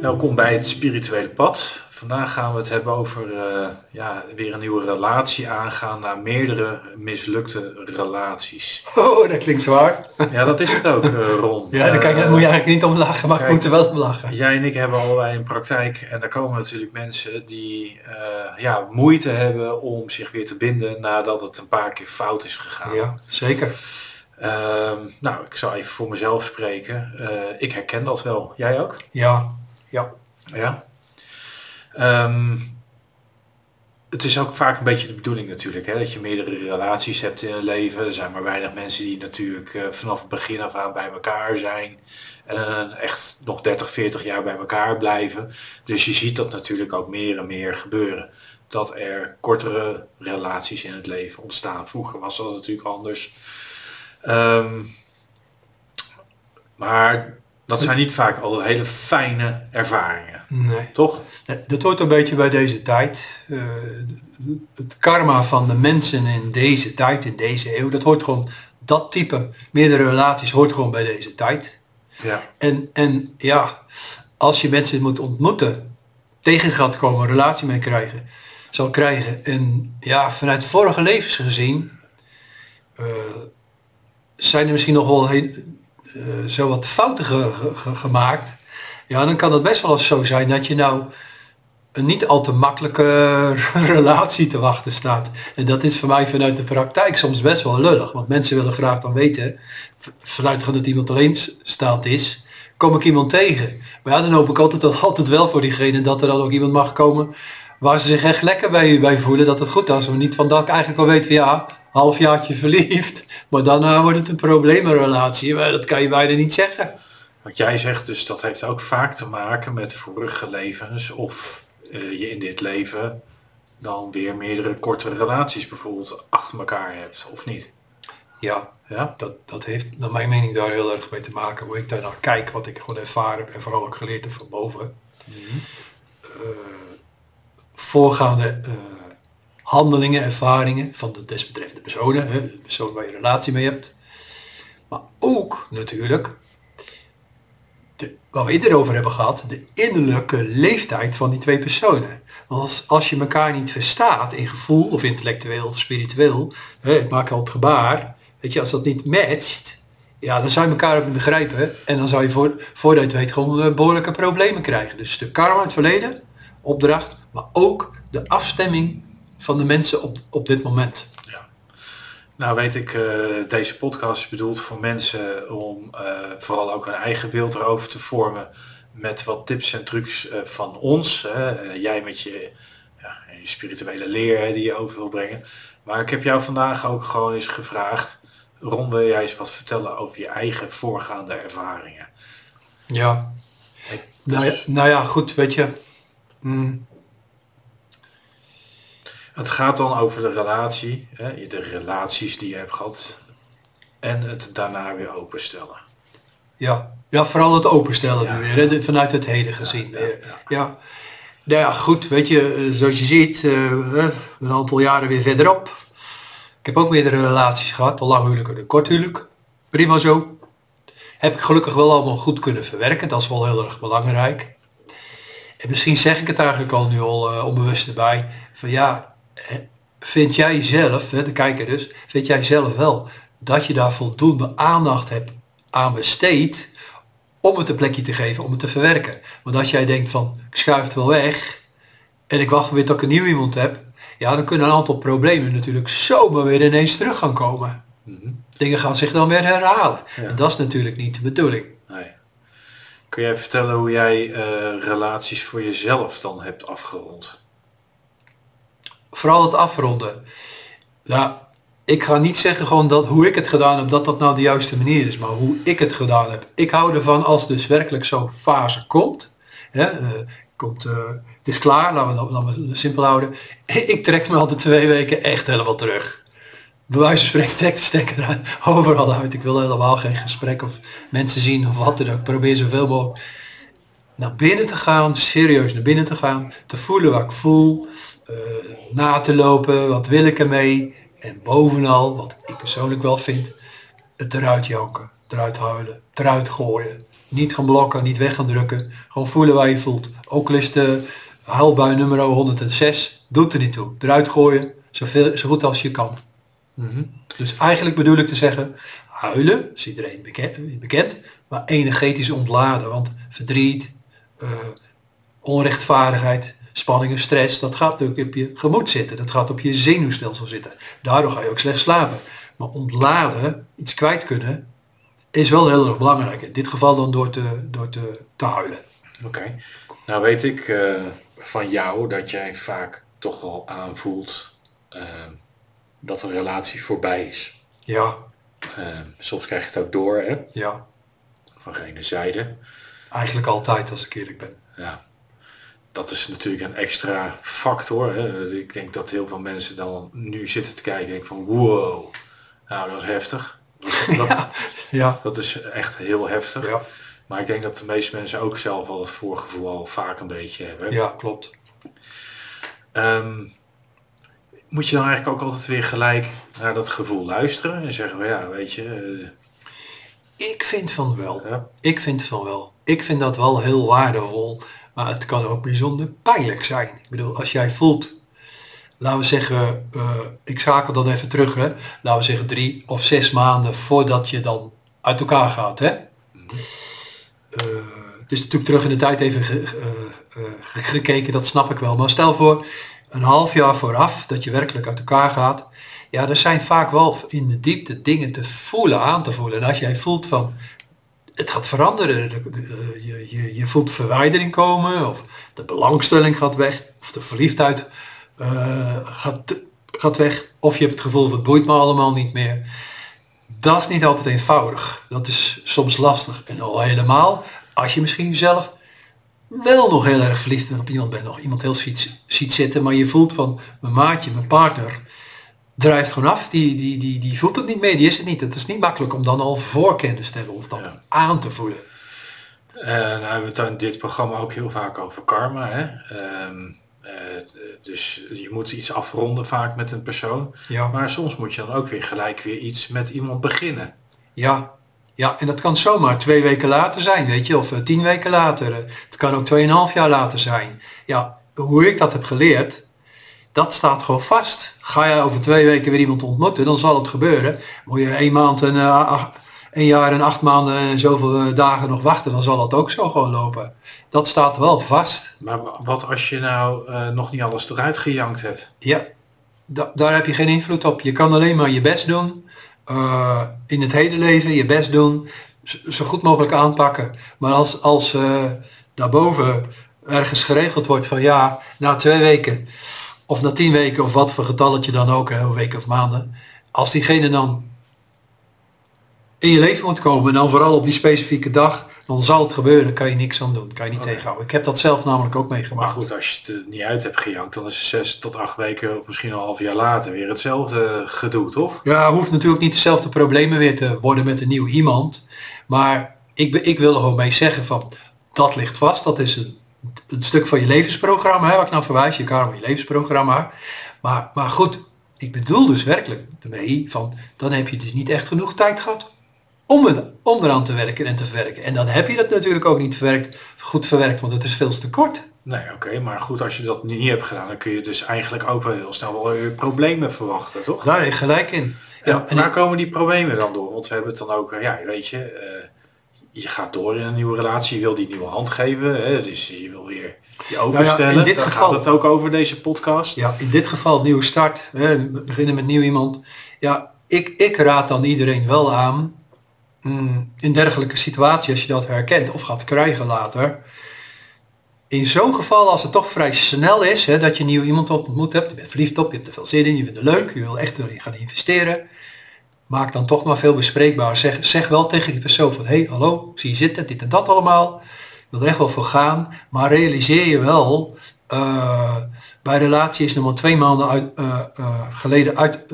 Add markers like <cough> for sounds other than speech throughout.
Welkom bij het spirituele pad. Vandaag gaan we het hebben over uh, ja, weer een nieuwe relatie aangaan na meerdere mislukte relaties. Oh, dat klinkt zwaar. Ja, dat is het ook, uh, Ron. Ja, daar, kijk, daar moet je eigenlijk niet om lachen, maar kijk, ik moet er wel om lachen. Jij en ik hebben allebei een praktijk en daar komen natuurlijk mensen die uh, ja, moeite hebben om zich weer te binden nadat het een paar keer fout is gegaan. Ja, zeker. Ehm, nou, ik zal even voor mezelf spreken. ik herken dat wel. Jij ook? Ja, ja. Ja. Um, het is ook vaak een beetje de bedoeling natuurlijk, hè, dat je meerdere relaties hebt in het leven. Er zijn maar weinig mensen die natuurlijk uh, vanaf het begin af aan bij elkaar zijn. En uh, echt nog 30, 40 jaar bij elkaar blijven. Dus je ziet dat natuurlijk ook meer en meer gebeuren. Dat er kortere relaties in het leven ontstaan. Vroeger was dat natuurlijk anders. Um, maar dat zijn niet vaak al hele fijne ervaringen. Nee. Toch? Dat hoort een beetje bij deze tijd. Uh, het karma van de mensen in deze tijd, in deze eeuw, dat hoort gewoon, dat type meerdere relaties hoort gewoon bij deze tijd. Ja. En, en ja, als je mensen moet ontmoeten, tegen gaat komen, een relatie mee krijgen, zal krijgen. En ja, vanuit vorige levens gezien, uh, zijn er misschien nog wel heel, zo wat fouten ge, ge, gemaakt. Ja, dan kan het best wel eens zo zijn dat je nou een niet al te makkelijke <laughs> relatie te wachten staat. En dat is voor mij vanuit de praktijk soms best wel lullig. Want mensen willen graag dan weten, vanuit dat iemand alleen staand is, kom ik iemand tegen. Maar ja, dan hoop ik altijd, altijd wel voor diegene dat er dan ook iemand mag komen waar ze zich echt lekker bij, bij voelen, dat het goed is. Maar niet van dat ik eigenlijk al weet van ja, halfjaartje verliefd, maar daarna wordt het een probleemrelatie. Dat kan je bijna niet zeggen. Wat jij zegt, dus dat heeft ook vaak te maken met vorige levens of uh, je in dit leven dan weer meerdere korte relaties bijvoorbeeld achter elkaar hebt, of niet? Ja, ja? Dat, dat heeft naar mijn mening daar heel erg mee te maken. Hoe ik daar naar kijk, wat ik gewoon ervaren heb en vooral ook geleerd heb van boven. Mm -hmm. uh, voorgaande uh, handelingen, ervaringen van de desbetreffende personen, hè, de persoon waar je relatie mee hebt. Maar ook natuurlijk, de, wat we eerder over hebben gehad, de innerlijke leeftijd van die twee personen. Want als, als je elkaar niet verstaat in gevoel of intellectueel of spiritueel, hè, ik maak al het gebaar, weet je, als dat niet matcht, ja, dan zou je elkaar ook niet begrijpen. En dan zou je voor, voordat je het weet gewoon behoorlijke problemen krijgen. Dus de karma het verleden, opdracht, maar ook de afstemming van de mensen op, op dit moment. Ja. Nou weet ik, uh, deze podcast is bedoeld voor mensen om uh, vooral ook een eigen beeld erover te vormen met wat tips en trucs uh, van ons. jij met je, ja, je spirituele leer die je over wil brengen. Maar ik heb jou vandaag ook gewoon eens gevraagd, Ron wil jij eens wat vertellen over je eigen voorgaande ervaringen? Ja. Ik, nou, ja nou ja, goed, weet je. Mm. Het gaat dan over de relatie, hè, de relaties die je hebt gehad en het daarna weer openstellen. Ja, ja vooral het openstellen ja. weer, hè, vanuit het heden gezien. Ja, ja, ja. ja. Nou ja, goed, weet je, zoals je ziet, uh, een aantal jaren weer verderop. Ik heb ook meerdere relaties gehad, een lang huwelijk en een kort huwelijk. Prima zo. Heb ik gelukkig wel allemaal goed kunnen verwerken, dat is wel heel erg belangrijk. En misschien zeg ik het eigenlijk al nu al uh, onbewust erbij, van ja, vind jij zelf, hè, de kijker dus, vind jij zelf wel dat je daar voldoende aandacht hebt aan besteed om het een plekje te geven, om het te verwerken. Want als jij denkt van, ik schuif het wel weg en ik wacht weer tot ik een nieuw iemand heb, ja, dan kunnen een aantal problemen natuurlijk zomaar weer ineens terug gaan komen. Mm -hmm. Dingen gaan zich dan weer herhalen. Ja. En dat is natuurlijk niet de bedoeling. Nee. Kun jij vertellen hoe jij uh, relaties voor jezelf dan hebt afgerond? Vooral het afronden. Nou, ik ga niet zeggen gewoon dat hoe ik het gedaan heb, dat dat nou de juiste manier is, maar hoe ik het gedaan heb. Ik hou ervan als dus werkelijk zo'n fase komt. Hè, uh, komt uh, het is klaar, laten we, we simpel houden. <laughs> Ik trek me altijd twee weken echt helemaal terug. Bij wijze van spreken trek de stekker overal uit. Ik wil helemaal geen gesprek of mensen zien of wat dan ook. Probeer zoveel mogelijk naar binnen te gaan, serieus naar binnen te gaan, te voelen wat ik voel, uh, na te lopen, wat wil ik ermee en bovenal, wat ik persoonlijk wel vind, het eruit janken, eruit huilen, eruit gooien. Niet gaan blokken, niet weg gaan drukken. Gewoon voelen waar je voelt. Ook al is de huilbui nummer 106, doet er niet toe. Eruit gooien, zoveel, zo goed als je kan. Mhm. Dus eigenlijk bedoel ik te zeggen, huilen, is iedereen bekend, bekend maar energetisch ontladen. Want verdriet, eh, onrechtvaardigheid, spanningen, stress, dat gaat natuurlijk op je gemoed zitten. Dat gaat op je zenuwstelsel zitten. Daardoor ga je ook slecht slapen. Maar ontladen, iets kwijt kunnen, is wel heel erg belangrijk. In dit geval dan door te, door te, te huilen. Oké. Nou weet ik eh, van jou dat jij vaak toch wel aanvoelt eh, dat een relatie voorbij is. Ja, Eh, soms krijg je het ook door, hè? ja. Van gene zijde. Eigenlijk altijd als ik eerlijk ben. Ja. Dat is natuurlijk een extra factor. Hè? Dus Ik denk dat heel veel mensen dan nu zitten te kijken en denken van wow, nou dat is heftig. Dat, <laughs> dat, Ja, ja, dat is echt heel heftig. ja, Maar ik denk dat de meeste mensen ook zelf al het voorgevoel al vaak een beetje hebben. ja klopt. Ehm, moet je dan eigenlijk ook altijd weer gelijk naar dat gevoel luisteren en zeggen, ja, weet je, eh, Ik vind van wel. ja, Ik vind van wel. Ik vind dat wel heel waardevol. Maar het kan ook bijzonder pijnlijk zijn. Ik bedoel, als jij voelt, laten we zeggen, eh, ik schakel dan even terug, hè. laten we zeggen drie of zes maanden voordat je dan uit elkaar gaat. Hè? Eh, het is natuurlijk terug in de tijd even ge- eh, ge- gekeken, dat snap ik wel. Maar stel voor een half jaar vooraf dat je werkelijk uit elkaar gaat. Ja, er zijn vaak wel in de diepte dingen te voelen, aan te voelen. En als jij voelt van, het gaat veranderen. De- de- eh, je, je, je voelt verwijdering komen, of de belangstelling gaat weg, of de verliefdheid eh, gaat, gaat weg, of je hebt het gevoel van het boeit me allemaal niet meer. Dat is niet altijd eenvoudig. Dat is soms lastig. En al helemaal als je misschien zelf wel nog heel erg verliefd op iemand bent, nog iemand heel ziet zitten, maar je voelt van mijn maatje, mijn partner, drijft gewoon af. Die, die, die, die voelt het niet meer, die is het niet. Het is niet makkelijk om dan al voorkennis te hebben of dat Ja. aan te voelen. Eh, nou hebben we het in dit programma ook heel vaak over karma. Hè? Ehm, eh, dus je moet iets afronden vaak met een persoon. Ja, Maar soms moet je dan ook weer gelijk weer iets met iemand beginnen. ja, ja, en dat kan zomaar twee weken later zijn, weet je, of eh, tien weken later. Het kan ook tweeënhalf jaar later zijn. Ja, hoe ik dat heb geleerd, dat staat gewoon vast. Ga je over twee weken weer iemand ontmoeten, dan zal het gebeuren. Moet je één maand en eh, acht- een jaar en acht maanden en zoveel eh, dagen nog wachten, dan zal dat ook zo gewoon lopen. Dat staat wel vast. Maar wa- wat als je nou eh, nog niet alles eruit gejankt hebt? Ja, da- daar heb je geen invloed op. Je kan alleen maar je best doen. eh, in het hele leven je best doen. Zo goed mogelijk aanpakken. Maar als, als eh, daarboven ergens geregeld wordt van ja, na twee weken of na tien weken of wat voor getalletje dan ook, hè, of weken of maanden. Als diegene dan in je leven moet komen en dan vooral op die specifieke dag, dan zal het gebeuren, kan je niks aan doen, kan je niet tegenhouden. Ik heb dat zelf namelijk ook Maar meegemaakt. goed, als je het er niet uit hebt gejankt, dan is het zes tot acht weken of misschien een half jaar later weer hetzelfde gedoe, toch? Ja, hoeft natuurlijk niet dezelfde problemen weer te worden met een nieuw iemand. Maar ik, ik wil er gewoon mee zeggen van, dat ligt vast. Dat is een, een stuk van je levensprogramma, hè, waar ik naar verwijs. Je kamer, je levensprogramma. Maar, maar goed, ik bedoel dus werkelijk ermee van, dan heb je dus niet echt genoeg tijd gehad om, het, om eraan te werken en te verwerken. En dan heb je dat natuurlijk ook niet verwerkt, goed verwerkt, want het is veel te kort. Nee, oké, maar goed, als je dat niet hebt gedaan, dan kun je dus eigenlijk ook wel heel snel wel weer problemen verwachten, toch? Daar heb je gelijk in. Ja, en waar komen die problemen dan door? Want we hebben het dan ook, eh, ja, weet je, eh, je gaat door in een nieuwe relatie, je wil die nieuwe hand geven, hè, dus je wil weer je openstellen. in dit Daar geval- gaat het ook over deze podcast. Ja, in dit geval nieuwe start, hè, we beginnen met nieuw iemand. Ja, ik, ik raad dan iedereen wel aan, mm, in dergelijke situatie, als je dat herkent of gaat krijgen later. In zo'n geval, als het toch vrij snel is, hè, dat je nieuw iemand ontmoet hebt, je bent verliefd op, je hebt er veel zin in, je vindt het leuk, je wil echt erin gaan investeren. Maak dan toch maar veel bespreekbaar. Zeg, zeg wel tegen die persoon van, hé, hey, hallo, zie je zitten, dit en dat allemaal. Ik wil er echt wel voor gaan, maar realiseer je wel, eh, bij relatie is nog maar twee maanden uit, eh, eh, geleden uit,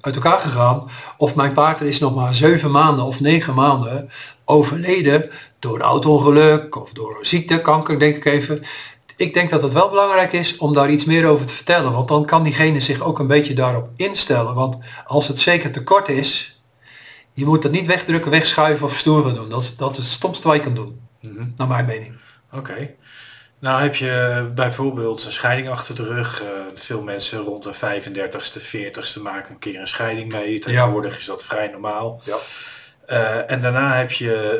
uit elkaar gegaan. Of mijn partner is nog maar zeven maanden of negen maanden overleden door een auto-ongeluk of door ziekte, kanker denk ik even. Ik denk dat het wel belangrijk is om daar iets meer over te vertellen. Want dan kan diegene zich ook een beetje daarop instellen. Want als het zeker tekort is, Je moet dat niet wegdrukken, wegschuiven of stoer gaan doen. Dat is, dat is het stomste wat je kan doen. Mhm. Naar mijn mening. Oké. Nou heb je bijvoorbeeld een scheiding achter de rug. Eh, veel mensen rond de 35ste, 40ste maken een keer een scheiding mee. Tegenwoordig is dat vrij normaal. Ja. Eh, en daarna heb je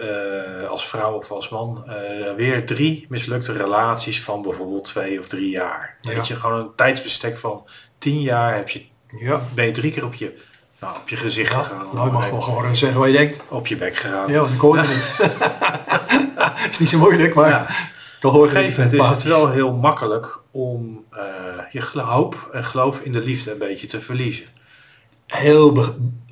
eh, als vrouw of als man weer drie mislukte relaties van bijvoorbeeld twee of drie jaar. Ja. Weet je, gewoon een tijdsbestek van tien jaar heb je, Ja. ben je drie keer op je, nou, op je gezicht ja. gegaan. Nou, je mag wel gewoon zeggen wat je denkt. Op je bek gegaan. Ja, ik hoor het niet. <laughs> is niet zo moeilijk, maar toch hoor je het is het wel heel makkelijk om eh, je hoop en geloof in de liefde een beetje te verliezen. Heel,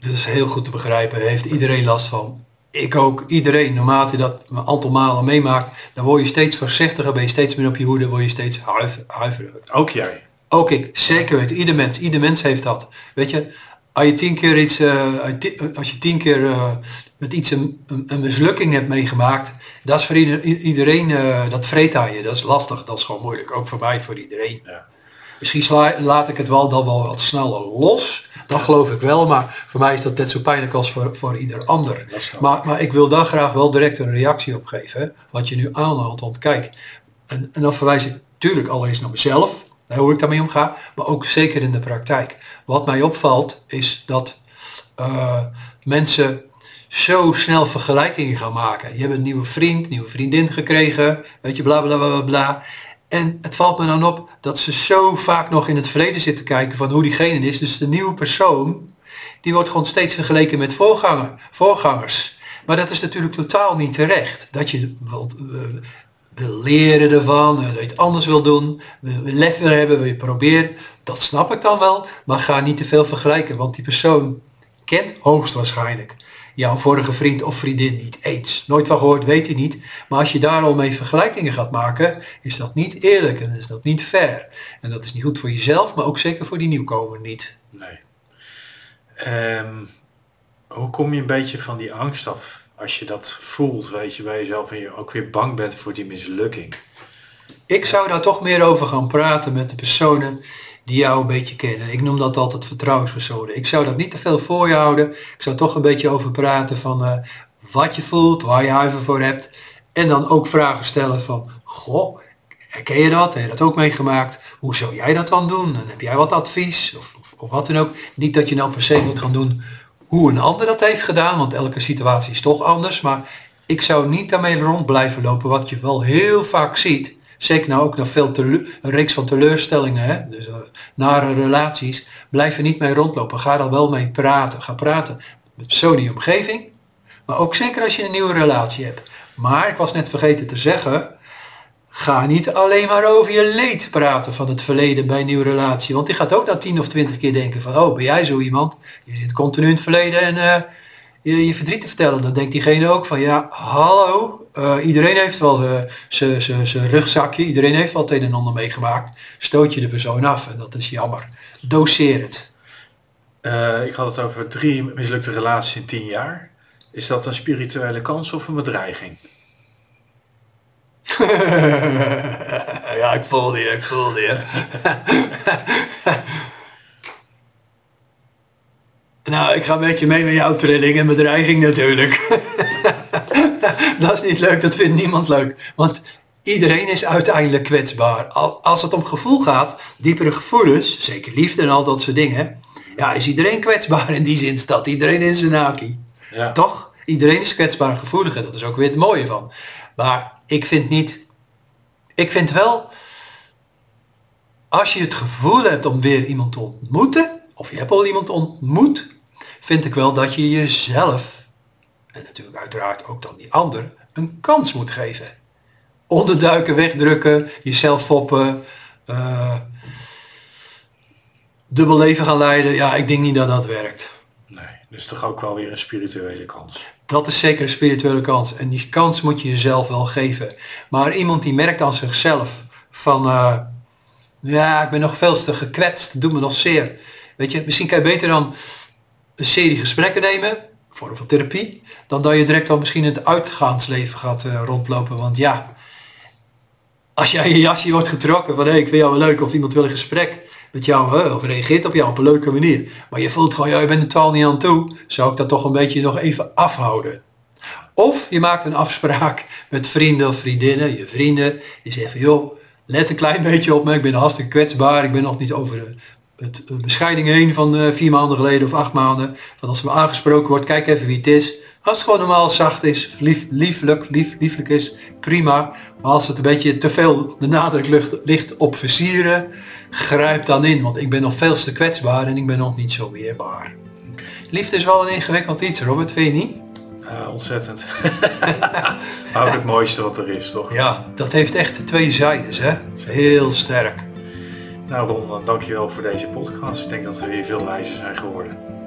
het is heel goed te begrijpen, heeft iedereen last van. Ik ook, iedereen, naarmate je dat een aantal malen meemaakt, dan word je steeds voorzichtiger, ben je steeds meer op je hoede, word je steeds huiver, huiveriger. Ook jij. Ook ik, zeker weten, ieder mens, ieder mens heeft dat. Weet je, als je tien keer iets, eh, als je tien keer eh, met iets een, een, mislukking hebt meegemaakt, dat is voor iedereen, eh, dat vreet aan je, dat is lastig, dat is gewoon moeilijk, ook voor mij, voor iedereen. Ja. Misschien sla, laat ik het wel dan wel wat sneller los. Dat geloof ik wel, maar voor mij is dat net zo pijnlijk als voor, voor ieder ander. Maar, maar ik wil daar graag wel direct een reactie op geven. hè, Wat je nu aanhaalt. Want kijk, en, en dan verwijs ik natuurlijk allereerst naar mezelf. hè, Hoe ik daarmee omga. Maar ook zeker in de praktijk. Wat mij opvalt is dat eh, mensen zo snel vergelijkingen gaan maken. Je hebt een nieuwe vriend, nieuwe vriendin gekregen. Weet je, bla bla bla bla bla. En het valt me dan op dat ze zo vaak nog in het verleden zitten kijken van hoe diegene is. Dus de nieuwe persoon, die wordt gewoon steeds vergeleken met voorganger, voorgangers. Maar dat is natuurlijk totaal niet terecht. Dat je wilt, eh, wil leren ervan, dat je het anders wil doen, wil lef wil hebben, wil je proberen. Dat snap ik dan wel, maar ga niet te veel vergelijken. Want die persoon kent hoogstwaarschijnlijk jouw vorige vriend of vriendin niet eens. Nooit van gehoord, weet hij niet. Maar als je daar al mee vergelijkingen gaat maken, is dat niet eerlijk en is dat niet fair. En dat is niet goed voor jezelf, maar ook zeker voor die nieuwkomer niet. Nee. Ehm, hoe kom je een beetje van die angst af? Als je dat voelt, weet je bij jezelf en je ook weer bang bent voor die mislukking. Ik zou daar toch meer over gaan praten met de personen die jou een beetje kennen. Ik noem dat altijd vertrouwenspersonen. Ik zou dat niet te veel voor je houden. Ik zou toch een beetje over praten van eh, wat je voelt, waar je huiver voor hebt. En dan ook vragen stellen van, goh, herken je dat? Heb je dat ook meegemaakt? Hoe zou jij dat dan doen? En heb jij wat advies? Of, of, of wat dan ook. Niet dat je nou per se moet gaan doen hoe een ander dat heeft gedaan, want elke situatie is toch anders. Maar ik zou niet daarmee rond blijven lopen, wat je wel heel vaak ziet. Zeker nou ook naar veel een reeks van teleurstellingen, hè? dus uh, nare relaties. Blijf er niet mee rondlopen. Ga daar wel mee praten. Ga praten met personen in je omgeving. Maar ook zeker als je een nieuwe relatie hebt. Maar ik was net vergeten te zeggen, ga niet alleen maar over je leed praten van het verleden bij een nieuwe relatie. Want die gaat ook na 10 of 20 keer denken van, oh ben jij zo iemand? Je zit continu in het verleden en uh, je, je verdriet te vertellen. Dan denkt diegene ook van, ja hallo, uh, iedereen heeft wel uh, zijn rugzakje, iedereen heeft wel het een en ander meegemaakt. Stoot je de persoon af en dat is jammer. Doseer het. Uh, ik had het over drie mislukte relaties in 10 jaar. Is dat een spirituele kans of een bedreiging? <laughs> ja, ik voel die, ik voel die. <laughs> nou, ik ga een beetje mee met jouw trilling en bedreiging natuurlijk. <laughs> dat is niet leuk, dat vindt niemand leuk. Want iedereen is uiteindelijk kwetsbaar. Als het om gevoel gaat, diepere gevoelens, zeker liefde en al dat soort dingen, ja, is iedereen kwetsbaar. In die zin staat iedereen in zijn naki. Ja. Toch? Iedereen is kwetsbaar en gevoelig en dat is ook weer het mooie van. Maar ik vind niet, ik vind wel, als je het gevoel hebt om weer iemand te ontmoeten, of je hebt al iemand ontmoet, vind ik wel dat je jezelf, en natuurlijk uiteraard ook dan die ander, een kans moet geven. Onderduiken, wegdrukken, jezelf foppen, uh, dubbel leven gaan leiden, ja, ik denk niet dat dat werkt. Nee, dus toch ook wel weer een spirituele kans. Dat is zeker een spirituele kans. En die kans moet je jezelf wel geven. Maar iemand die merkt aan zichzelf van... Uh, ja, ik ben nog veel te gekwetst. Doe me nog zeer. Weet je, misschien kan je beter dan een serie gesprekken nemen. Vorm van therapie. Dan dat je direct dan misschien het uitgaansleven gaat uh, rondlopen. Want ja, als jij je jasje wordt getrokken van... hé, hey, ik vind jou wel leuk of iemand wil een gesprek. met jou, of reageert op jou op een leuke manier. Maar je voelt gewoon, ja, je bent er totaal niet aan toe. Zou ik dat toch een beetje nog even afhouden. Of je maakt een afspraak met vrienden of vriendinnen, je vrienden. Je zegt van, joh, let een klein beetje op me. Ik ben hartstikke kwetsbaar. Ik ben nog niet over het bescheiding heen van eh, vier maanden geleden of acht maanden. Van als er me aangesproken wordt, kijk even wie het is. Als het gewoon normaal zacht is, lief, lieflijk, lief, lieflijk is, prima. Maar als het een beetje te veel de nadruk ligt op versieren, grijp dan in. Want ik ben nog veel te kwetsbaar en ik ben nog niet zo weerbaar. Liefde is wel een ingewikkeld iets, Robert, weet je niet? Ja, ontzettend. <laughs> ook het mooiste wat er is, toch? Ja, dat heeft echt twee zijdes, hè? Heel sterk. Nou Ron, dankjewel voor deze podcast. Ik denk dat we weer veel wijzer zijn geworden.